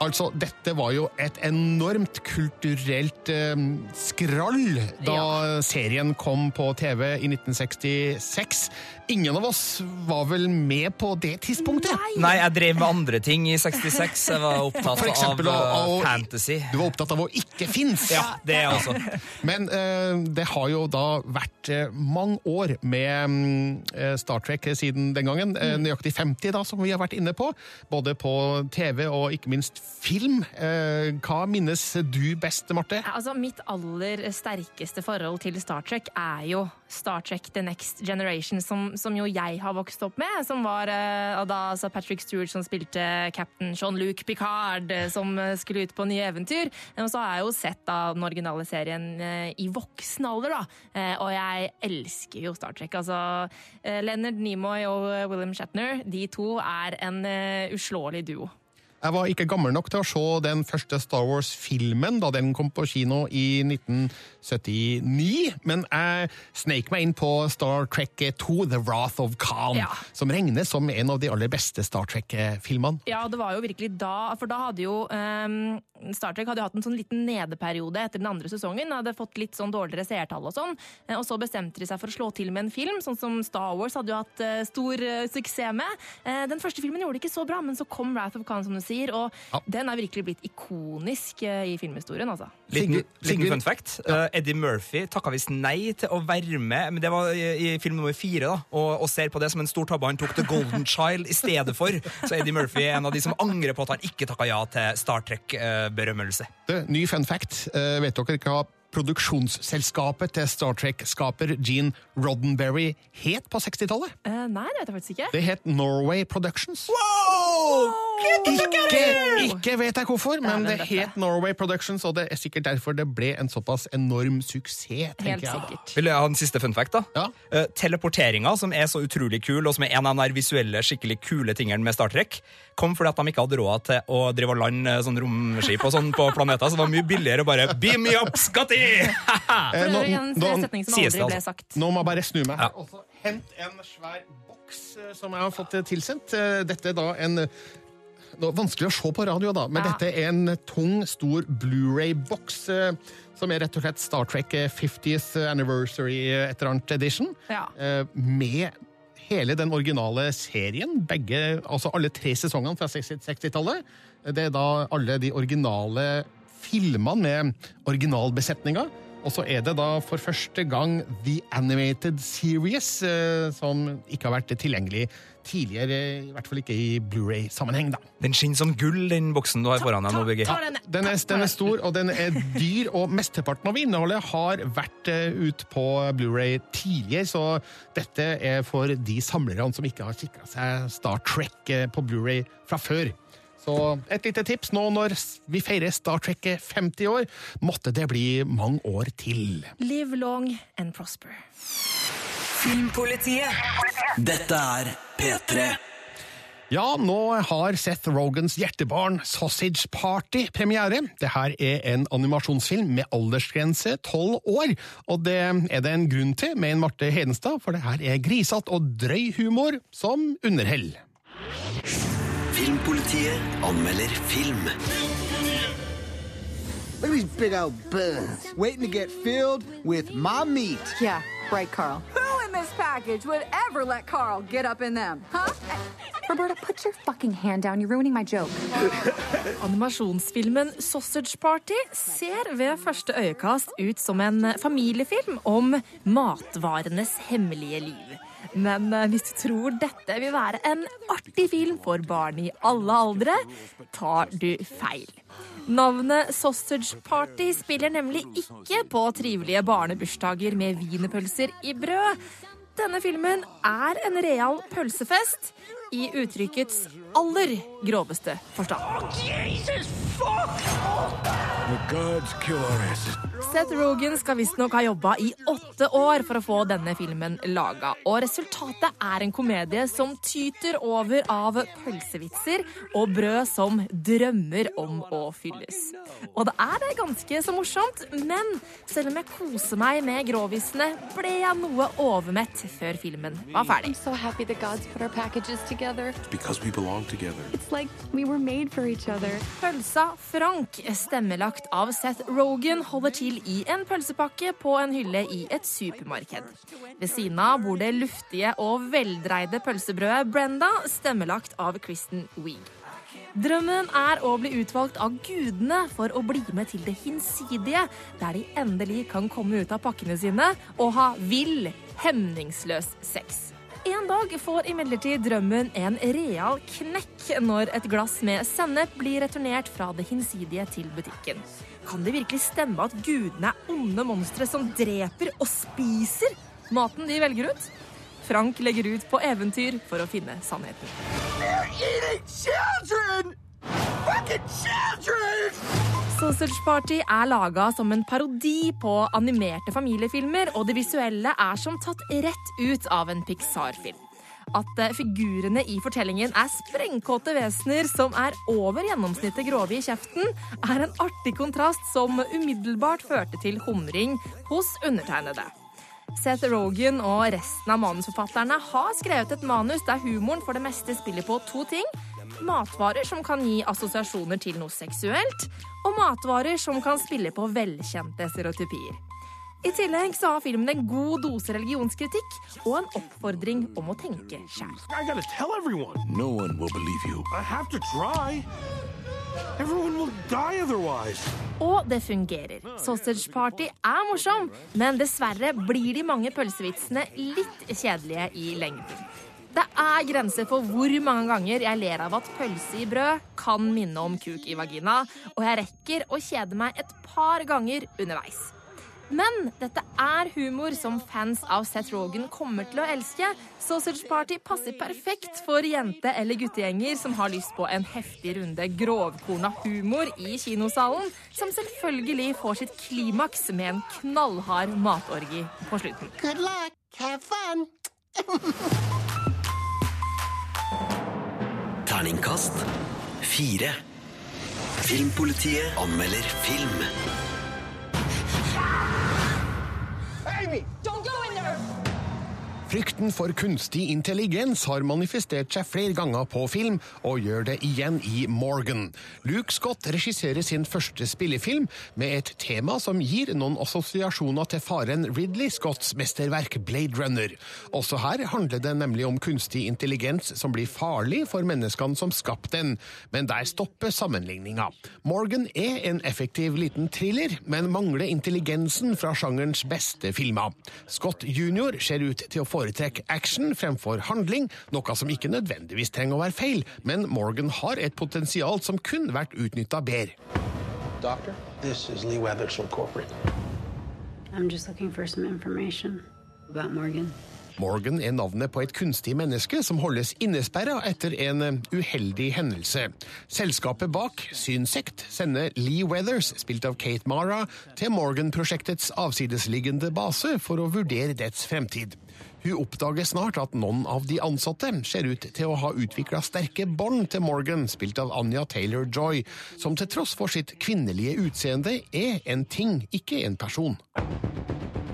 Altså, dette var jo et enormt kulturelt eh, skrall da serien kom på TV i 1966. Ingen av oss var vel med på det tidspunktet?
Nei, jeg drev med andre ting i 66. Jeg var opptatt
For eksempel
av,
av,
eh, fantasy.
Du var opptatt av å ikke finnes.
Ja, det er jeg også.
Men eh, det har jo da vært eh, mange år med mm, eh, Star Trek siden den gangen. Mm. nøyaktig 50, da, som vi har vært inne på. Både på TV og ikke minst film. Eh, hva minnes du best, Marte?
Altså, mitt aller sterkeste forhold til Star Trek er jo Star Trek The Next Generation, som, som jo jeg har vokst opp med. Som var eh, da altså Patrick Stewart som spilte cap'n Jean-Luc Picard, eh, som skulle ut på nye eventyr. Og så har jeg jo sett da den originale serien i voksen alder, da. Og jeg elsker jo Star Trek. Altså, Leonard Nimoy og William Shatner, de to er en uslåelig duo.
Jeg var ikke gammel nok til å se den første Star Wars-filmen da den kom på kino i 1979, men jeg sneik meg inn på Star Trek 2, The Wrath of Khan,
Ja.
som regnes som en av de aller beste Star Trek-filmene.
Ja, det var jo virkelig da, for da hadde jo um, Star Trek hadde jo hatt en sånn liten nedeperiode etter den andre sesongen. Hadde fått litt sånn dårligere seertall og sånn. Eh, Og så bestemte de seg for å slå til med en film, sånn som Star Wars hadde jo hatt eh, stor eh, suksess med. Den første filmen gjorde det ikke så bra, men så kom Wrath of Khan, som du sier, og den er virkelig blitt ikonisk eh, i filmhistorien, altså.
Liten, liten fun fact. Ja. Eddie Murphy takka visst nei til å være med, men det var i, i film nummer fire, da, og, og ser på det som en stor tabbe. Han tok The Golden Child i stedet for. Så Eddie Murphy er en av de som angrer på at han ikke takka ja til Star Trek-berømmelse.
Det, ny fun fact. Eh, vet dere hva produksjonsselskapet til Star Trek-skaper Gene Roddenberry het på 60-tallet?
Uh, nei, det vet jeg faktisk ikke.
Det het Norway Productions.
Wow!
Ikke, ikke vet jeg hvorfor, men det het Norway Productions, og det er sikkert derfor det ble en såpass enorm suksess. tenker jeg.
Vil jeg ha en siste fun fact? da? Eh, teleporteringa, som er så utrolig kul, og som er en av de visuelle, skikkelig kule tingene med Star Trek, kom fordi at de ikke hadde råd til å drive og lande eh, sånn romskip og sånn på planeter, så det var mye billigere å bare Beam me up, Scotty!
Eh, nå-
altså.
sagt.
Nå må jeg bare snu meg så hent en svær boks som jeg har fått tilsendt. Dette er da en Er vanskelig å se på radio, da, men
Ja.
dette er en tung, stor Blu-ray-boks. eh, Som er rett og slett Star Trek eh, 50th Anniversary eh, et eller annet edition.
Ja.
eh, Med hele den originale serien. Begge, altså alle tre sesongene fra 60 60-tallet. Det er da alle de originale filmene med originalbesetninga. Og så er det da for første gang The Animated Series, eh, som ikke har vært tilgjengelig tidligere, i hvert fall ikke i Blu-ray-sammenheng. da.
Den skinner som gull, den boksen du har foran deg nå, Birger.
Den er, den er stor, og den er dyr, og mesteparten av innholdet har vært eh, ut på Blu-ray tidligere, så dette er for de samlerne som ikke har sikra seg Star Trek eh, på Blu-ray fra før. Så et lite tips nå når vi feirer Star Trek 50 år, måtte det bli mange år til.
Live long and prosper.
Filmpolitiet. Dette er P3.
Ja, nå har Seth Rogans hjertebarn Sausage Party premiere. Det her er en animasjonsfilm med aldersgrense tolv år, og det er det en grunn til med en Marte Hedenstad, for det her er grisete og drøy humor som underhell.
Filmpolitiet anmelder film.
Look at these big old buns waiting to get filled with my meat.
Yeah, right, Carl. Who in this package would ever let Carl get up in them? Huh?
Roberta, put your fucking hand down. You're ruining my joke.
Animasjonsfilmen Sausage Party ser ved første øyekast ut som en familiefilm om matvarenes hemmelige liv. Men eh, hvis du tror dette vil være en artig film for barn i alle aldre, tar du feil. Navnet Sausage Party spiller nemlig ikke på trivelige barnebursdager med wienerpølser i brød. Denne filmen er en real pølsefest i uttrykkets aller groveste forstand.
Oh, Jesus, fuck! asses.
Seth Rogan skal visstnok ha jobba i åtte år for å få denne filmen laga. Og resultatet er en komedie som tyter over av pølsevitser og brød som drømmer om å fylles. Og det er det ganske så morsomt, men selv om jeg koser meg med gråvisene, ble jeg noe overmett før filmen var ferdig.
So happy the gods put our packages together.
Because we belong together.
It's like we were made for each other.
Pølsa Frank, stemmelagt av Seth Rogan, holder til i en pølsepakke på en hylle i et supermarked. Ved siden av bor det luftige og veldreide pølsebrødet Brenda, stemmelagt av Kristen Wiig. Drømmen er å bli utvalgt av gudene for å bli med til det hinsidige, der de endelig kan komme ut av pakkene sine og ha vill, hemningsløs sex. En dag får imidlertid drømmen en real knekk når et glass med sennep blir returnert fra det hinsidige til butikken. Kan det virkelig stemme at gudene er onde monstre som dreper og spiser maten de velger ut? Frank legger ut på eventyr for å finne sannheten. Sausage Party er laga som en parodi på animerte familiefilmer, og det visuelle er som tatt rett ut av en Pixar-film. At eh, figurene i fortellingen er sprengkåte vesener som er over gjennomsnittet grove i kjeften, er en artig kontrast som umiddelbart førte til humring hos undertegnede. Seth Rogan og resten av manusforfatterne har skrevet et manus der humoren for det meste spiller på to ting. Matvarer som kan gi assosiasjoner til noe seksuelt, og matvarer som kan spille på velkjente stereotypier. I tillegg så har filmen en god dose religionskritikk og en oppfordring om å tenke sjæl.
I gotta tell everyone. No one will believe you. I have to try. Everyone will die otherwise.
Og det fungerer. Sausage Party er morsom, men dessverre blir de mange pølsevitsene litt kjedelige i lengden. Det er grenser for hvor mange ganger jeg ler av at pølse i brød kan minne om kuk i vagina, og jeg rekker å kjede meg et par ganger underveis. Men dette er humor som fans av Seth Rogan kommer til å elske. Sausage Party passer perfekt for jente- eller guttegjenger som har lyst på en heftig runde grovkorna humor i kinosalen, som selvfølgelig får sitt klimaks med en knallhard matorgi på slutten.
Good luck. Have fun.
Terningkast fire. Filmpolitiet anmelder film.
Amy!
Don't go in there!
Frykten for kunstig intelligens har manifestert seg flere ganger på film, og gjør det igjen i Morgan. Luke Scott regisserer sin første spillefilm med et tema som gir noen assosiasjoner til faren Ridley Scotts mesterverk Blade Runner. Også her handler det nemlig om kunstig intelligens som blir farlig for menneskene som skapte den, men der stopper sammenligninga. Morgan er en effektiv liten thriller, men mangler intelligensen fra sjangerens beste filmer. Scott jr. ser ut til å foretrekke action fremfor handling, noe som ikke nødvendigvis trenger å være feil, men Morgan har et potensial som kun vært utnytta bedre.
Doctor, this is Lee Weathers from corporate.
I'm just looking for some information about Morgan.
Morgan er navnet på et kunstig menneske som holdes innesperra etter en uheldig hendelse. Selskapet bak, Synsekt, sender Lee Weathers, spilt av Kate Mara, til Morgan-prosjektets avsidesliggende base for å vurdere dets fremtid. Hun oppdager snart at noen av de ansatte ser ut til å ha utvikla sterke bånd til Morgan, spilt av Anja Taylor-Joy, som til tross for sitt kvinnelige utseende er en ting, ikke en person.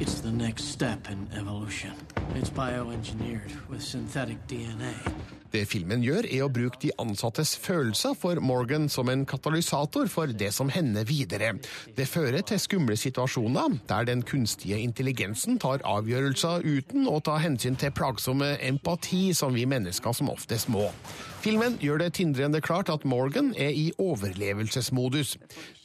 It's the next step in evolution. It's bioengineered with synthetic DNA.
Det filmen gjør, er å bruke de ansattes følelser for Morgan som en katalysator for det som hender videre. Det fører til skumle situasjoner, der den kunstige intelligensen tar avgjørelser uten å ta hensyn til plagsomme empati som vi mennesker som oftest må. Filmen gjør det tindrende klart at Morgan er i overlevelsesmodus.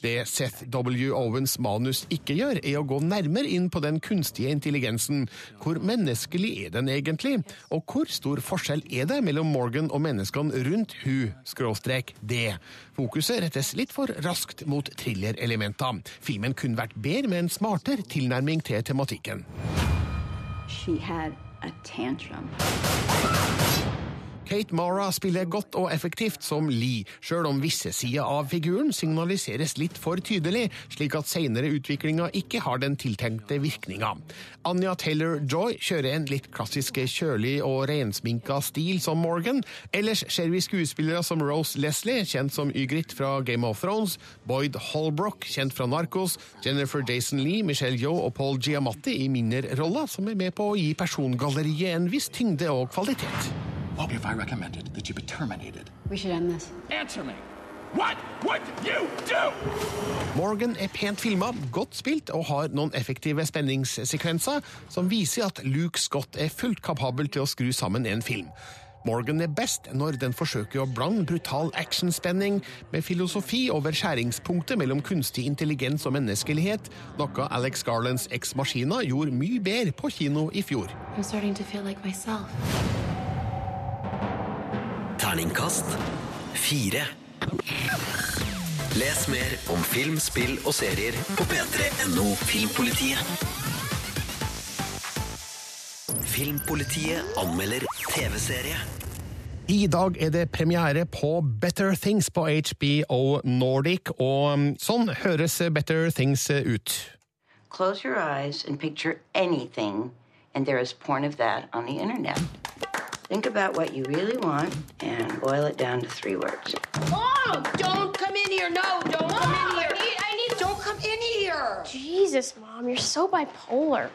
Det Seth W. Owens manus ikke gjør, er å gå nærmere inn på den kunstige intelligensen. Hvor menneskelig er den egentlig, og hvor stor forskjell er det mellom Morgan og menneskene rundt hu, skråstrek det? Fokuset rettes litt for raskt mot thrillerelementer. Filmen kunne vært bedre med en smartere tilnærming til tematikken.
She had a tantrum.
Kate Mara spiller godt og effektivt som Lee, sjøl om visse sider av figuren signaliseres litt for tydelig, slik at seinere utviklinger ikke har den tiltenkte virkninga. Anja Taylor-Joy kjører en litt klassisk kjølig og rensminka stil som Morgan. Ellers ser vi skuespillere som Rose Leslie, kjent som Ygritte fra Game of Thrones, Boyd Holbrook, kjent fra Narcos, Jennifer Jason Lee, Michelle Yeoh og Paul Giamatti i minnerroller, som er med på å gi persongalleriet en viss tyngde og kvalitet.
What if I recommended that you be terminated?
We should end this.
Answer me! What would you do?
Morgan er pent filma, godt spilt og har noen effektive spenningssekvenser som viser at Luke Scott er fullt kapabel til å skru sammen en film. Morgan er best når den forsøker å blande brutal actionspenning med filosofi over skjæringspunktet mellom kunstig intelligens og menneskelighet, noe Alex Garlands Ex Machina gjorde mye bedre på kino i fjor.
I'm starting to feel like myself.
Terningkast fire. Les mer om film, spill og serier på p3.no Filmpolitiet. Filmpolitiet anmelder TV-serie.
I dag er det premiere på Better Things på HBO Nordic, og um, sånn høres Better Things ut.
Close your eyes and picture anything, and there is porn of that on the internet. Think about what you really want and boil it down to three words.
Mom, don't come in here. No, don't come in here. I need, I need. Don't come in here.
Jesus, Mom, you're so bipolar.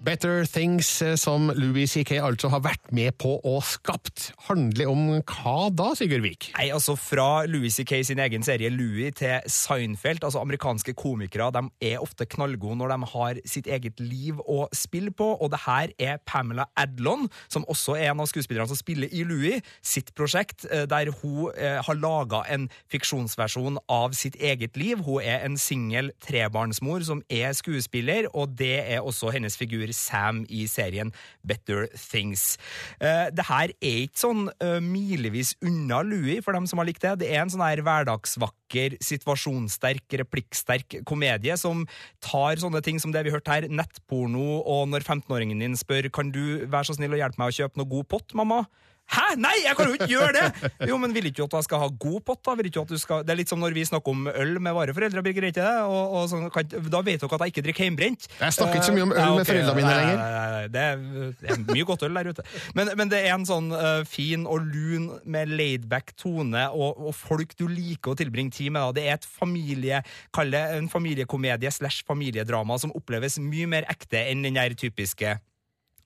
Better Things, eh, som Louis C.K. altså har vært med på og skapt, handler om hva da, Sigurd Vik?
Nei, altså Fra Louis C.K. sin egen serie Louis til Seinfeld. altså Amerikanske komikere de er ofte knallgode når de har sitt eget liv å spille på. Og det her er Pamela Adlon, som også er en av skuespillerne som spiller i Louis, sitt prosjekt, eh, der hun eh, har laga en fiksjonsversjon av sitt eget liv. Hun er en singel trebarnsmor som er skuespiller, og det er også hennes figur Sam i serien Better Things. Eh, det her er ikke sånn eh, milevis unna Louie, for dem som har likt det. Det er en sånn her hverdagsvakker, situasjonssterk, replikksterk komedie som tar sånne ting som det vi hørte her, nettporno, og når 15-åringen din spør kan du være så snill å hjelpe meg å kjøpe noe god pott, mamma? Hæ?! Nei, jeg kan jo ikke gjøre det! Jo, men vil ikke du at jeg skal ha god pott, da? Vil ikke at du skal... Det er litt som når vi snakker om øl med våre foreldre, Birger, ikke det? Og, og så kan... Da vet dere at jeg ikke drikker hjemmebrent.
Jeg snakker ikke så mye om øl
Eh,
med foreldrene mine lenger.
Nei, nei, nei, det, er, det er mye godt øl der ute. Men, men det er en sånn uh, fin og lun med laidback tone, og, og folk du liker å tilbringe tid med. Da. Det er et familie, kall det en familiekomedie slash familiedrama som oppleves mye mer ekte enn den der typiske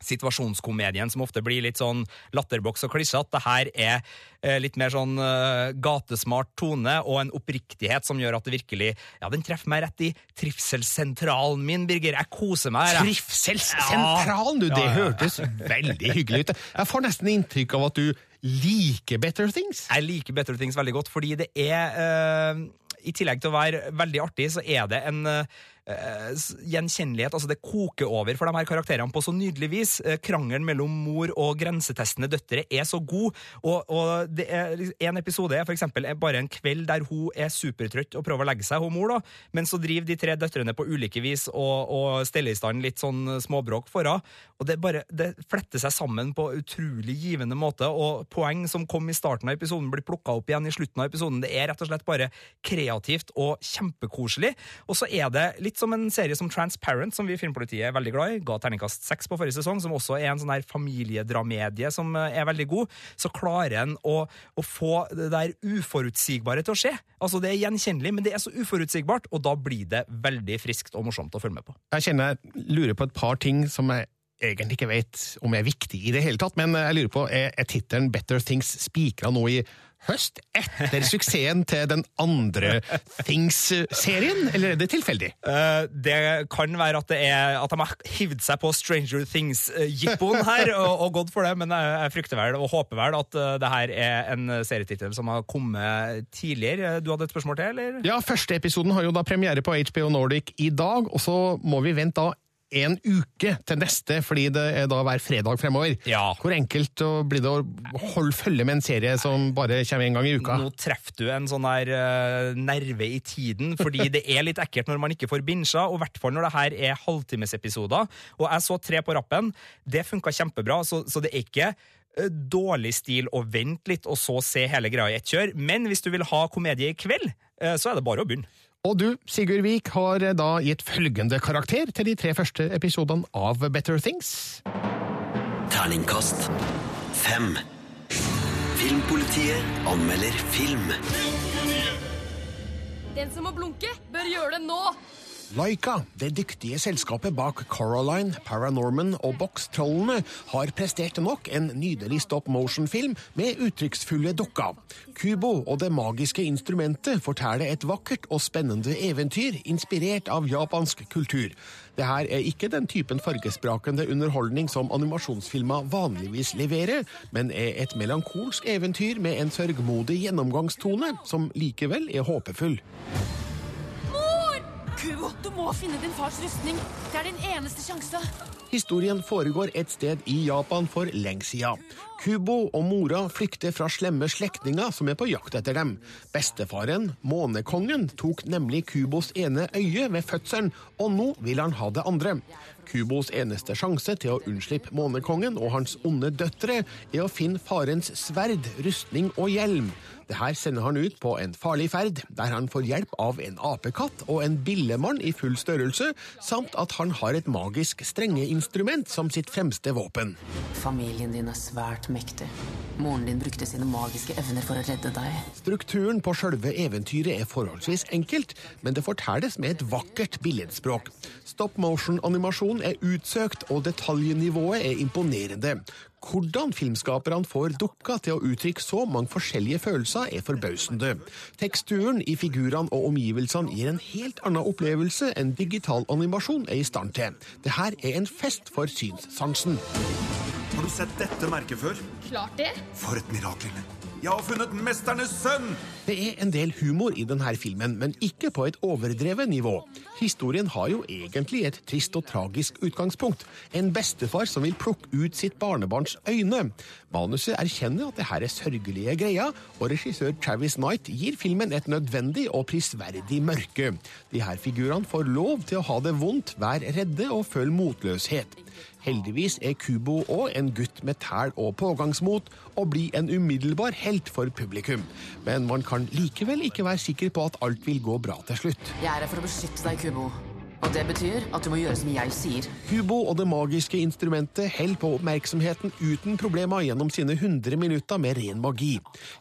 situasjonskomedien som ofte blir litt sånn latterboks og klisjete. Det her er eh, litt mer sånn eh, gatesmart tone og en oppriktighet som gjør at det virkelig Ja, den treffer meg rett i trivselssentralen min, Birger. Jeg koser meg. her.
Trivselssentralen, du! Det
Ja, ja.
hørtes veldig hyggelig ut. Jeg får nesten inntrykk av at du liker Better Things.
Jeg liker Better Things veldig godt, fordi det er uh, I tillegg til å være veldig artig, så er det en s- gjenkjennelighet. Altså, det koker over for de her karakterene på så nydelig vis. Eh, krangelen mellom mor og grensetestende døtre er så god. Og, og det er liksom- en episode er for eksempel er bare en kveld der hun er supertrøtt og prøver å legge seg, hun mor, da. Men så driver de tre døtrene på ulike vis og, og steller i stand litt sånn småbråk for henne. Og det bare det fletter seg sammen på utrolig givende måte. Og poeng som kom i starten av episoden, blir plukka opp igjen i slutten av episoden. Det er rett og slett bare kreativt og kjempekoselig. Og så er det litt som en serie som Transparent, som vi i Filmpolitiet er veldig glad i. Ga terningkast seks på forrige sesong, som også er en sånn her familiedramedie som eh, er veldig god. Så klarer en å, å få det der uforutsigbare til å skje. Altså Det er gjenkjennelig, men det er så uforutsigbart, og da blir det veldig friskt og morsomt å følge med på.
Jeg kjenner jeg lurer på et par ting som jeg egentlig ikke vet om er viktig i det hele tatt, men jeg lurer på, er, er tittelen Better Things spikra nå i høst, etter suksessen til den andre Things-serien, eller er det tilfeldig?
Uh, det kan være at, det er, at de har hivd seg på Stranger Things-jippoen her og, og gått for det, men jeg, jeg frykter vel og håper vel at uh, det her er en serietittel som har kommet tidligere. Du hadde et spørsmål til, eller?
Ja, første episoden har jo da premiere på HBO Nordic i dag, og så må vi vente da en uke til neste, fordi det er da hver fredag fremover. Hvor enkelt blir det å holde følge med en serie som bare kommer en gang i uka?
Nå treffer du en sånn her uh, nerve i tiden, fordi det er litt ekkelt når man ikke får binsja, og i hvert fall når det her er halvtimesepisoder. Og jeg så tre på rappen. Det funka kjempebra, så, så det er ikke eh, dårlig stil å vente litt og så se hele greia i ett kjør. Men hvis du vil ha komedie i kveld, eh, så er det bare å begynne.
Og du, Sigurd Vik, har da gitt følgende karakter til de tre første episodene av Better Things.
Terningkast fem. Filmpolitiet anmelder film.
Den som må blunke, bør gjøre det nå!
Laika, det dyktige selskapet bak Coraline, Paranorman og Box-trollene, har prestert nok en nydelig stop motion-film med uttrykksfulle dukka. Kubo og det magiske instrumentet forteller et vakkert og spennende eventyr inspirert av japansk kultur. Det her er ikke den typen fargesprakende underholdning som animasjonsfilmer vanligvis leverer, men er et melankolsk eventyr med en sørgmodig gjennomgangstone som likevel er håpefull.
Kubo, du må finne din fars rustning. Det er din eneste sjanse.
Historien foregår et sted i Japan for lenge siden. Kubo og mora flykter fra slemme slektninger som er på jakt etter dem. Bestefaren, månekongen, tok nemlig Kubos ene øye ved fødselen, og nå vil han ha det andre. Kubos eneste sjanse til å unnslippe månekongen og hans onde døtre er å finne farens sverd, rustning og hjelm. Det her sender han ut på en farlig ferd, der han får hjelp av en apekatt og en billemann i full størrelse, samt at han har et magisk strengeinstrument som sitt fremste våpen.
Familien din er svært mektig. Moren din brukte sine magiske evner for å redde deg.
Strukturen på sjølve eventyret er forholdsvis enkelt, men det fortelles med et vakkert billedspråk. Stop motion-animasjon er utsøkt, og detaljnivået er imponerende. Hvordan filmskaperne får dukka til å uttrykke så mange forskjellige følelser, er forbausende. Teksturen i figurene og omgivelsene gir en helt annen opplevelse enn digital animasjon er i stand til. Det her er en fest for synssansen.
Har du sett dette merket før?
Klart det.
For et mirakel. Jeg har funnet mesternes sønn!
Det er en del humor i denne filmen, men ikke på et overdrevet nivå. Historien har jo egentlig et trist og tragisk utgangspunkt. En bestefar som vil plukke ut sitt barnebarns øyne. Manuset erkjenner at det her er sørgelige greier, og regissør Travis Knight gir filmen et nødvendig og prisverdig mørke. De her figurene får lov til å ha det vondt, være redde og føle motløshet. Heldigvis er Kubo òg en gutt med tæl og pågangsmot, og blir en umiddelbar helt for publikum. Men man kan likevel ikke være sikker på at alt vil gå bra til slutt.
Jeg er her for å beskytte deg, Kubo. Og det betyr at du må gjøre som jeg sier.
Hubo og det magiske instrumentet holder på oppmerksomheten uten problemer gjennom sine 100 minutter med ren magi.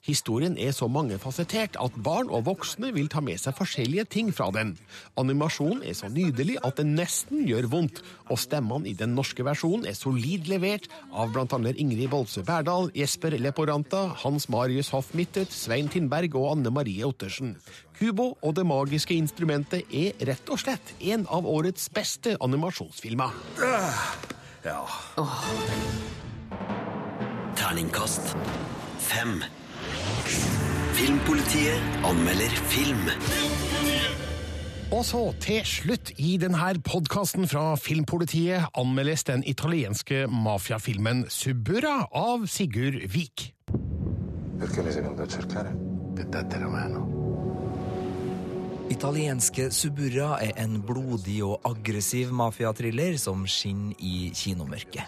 Historien er så mangefasettert at barn og voksne vil ta med seg forskjellige ting fra den. Animasjonen er så nydelig at det nesten gjør vondt, og stemmene i den norske versjonen er solid levert av bl.a. Ingrid Bolse Berdal, Jesper Leporanta, Hans Marius Hoff Mittet, Svein Tindberg og Anne Marie Ottersen. Kubo og det magiske instrumentet er rett og slett en av årets beste animasjonsfilmer.
Ja. Terningkast fem. Filmpolitiet anmelder film.
Og så, til slutt i denne podkasten fra Filmpolitiet anmeldes den italienske mafiafilmen Subura av Sigurd Vik.
Perché mi sei venuto a cercare? Per darti la mano.
Italienske Suburra er en blodig og aggressiv mafiatriller som skinner i kinomørket.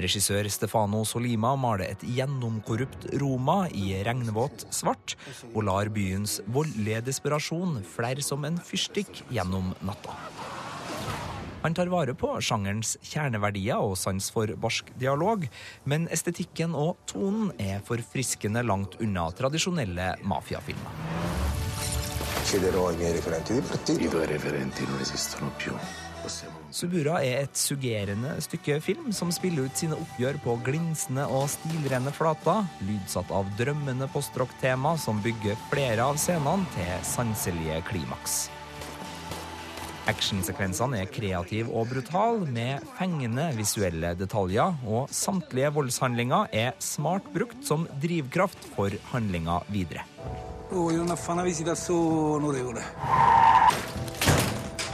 Regissør Stefano Solima maler et gjennomkorrupt Roma i regnvåt svart, og lar byens voldelige desperasjon flere som en fyrstikk gjennom natta. Han tar vare på sjangerens kjerneverdier og sans for barsk dialog, men estetikken og tonen er forfriskende langt unna tradisjonelle mafiafilmer.
Chiederò ai miei referenti di partito. I tuoi referenti non esistono più.
Subura er et suggerende stykke film som spiller ut sine oppgjør på glinsende og stilrene flater, lydsatt av drømmende postrock-tema som bygger flere av scenene til sanselige klimaks. Actionsekvensene er kreative og brutale, med fengende visuelle detaljer, og samtlige voldshandlinger er smart brukt som drivkraft for handlinga videre.
Oh, andare a fare una visita su, onorevole.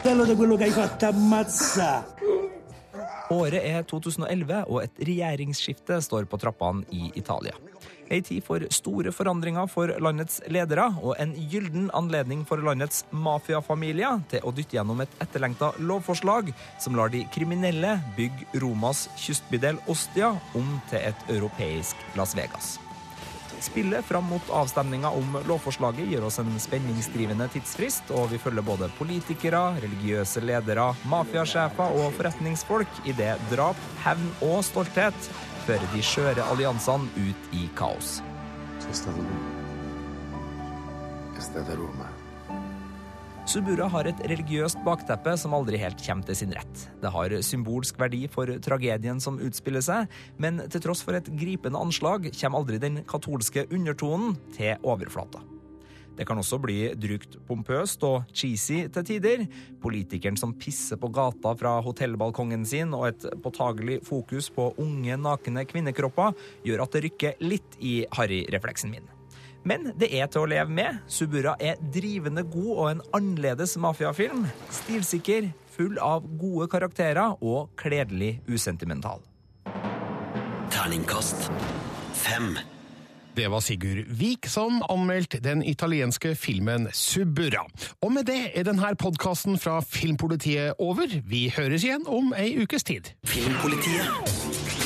Bello di quello che hai fatto ammazza.
Året er 2011, og et regjeringsskifte står på trappene i Italia. Ei tid for store forandringer for landets ledere, og en gylden anledning for landets mafiafamilier til å dytte gjennom et etterlengta lovforslag som lar de kriminelle bygge Romas kystbydel Ostia om til et europeisk Las Vegas. Spillet fram mot avstemninga om lovforslaget gir oss en spenningsdrivende tidsfrist, og vi følger både politikere, religiøse ledere, mafiasjefer og forretningsfolk i det drap, hevn og stolthet fører de skjøre alliansene ut i kaos.
È stata Roma.
Subura har et religiøst bakteppe som aldri helt kommer til sin rett. Det har symbolsk verdi for tragedien som utspiller seg, men til tross for et gripende anslag kommer aldri den katolske undertonen til overflata. Det kan også bli drygt pompøst og cheesy til tider. Politikeren som pisser på gata fra hotellbalkongen sin, og et påtagelig fokus på unge, nakne kvinnekropper gjør at det rykker litt i harryrefleksen min. Men det er til å leve med. Subura er drivende god og en annerledes mafiafilm. Stilsikker, full av gode karakterer og kledelig usentimental.
Terningkast fem.
Det var Sigurd Vik som anmeldte den italienske filmen Subura. Og med det er denne podkasten fra Filmpolitiet over. Vi høres igjen om ei ukes tid.
Filmpolitiet.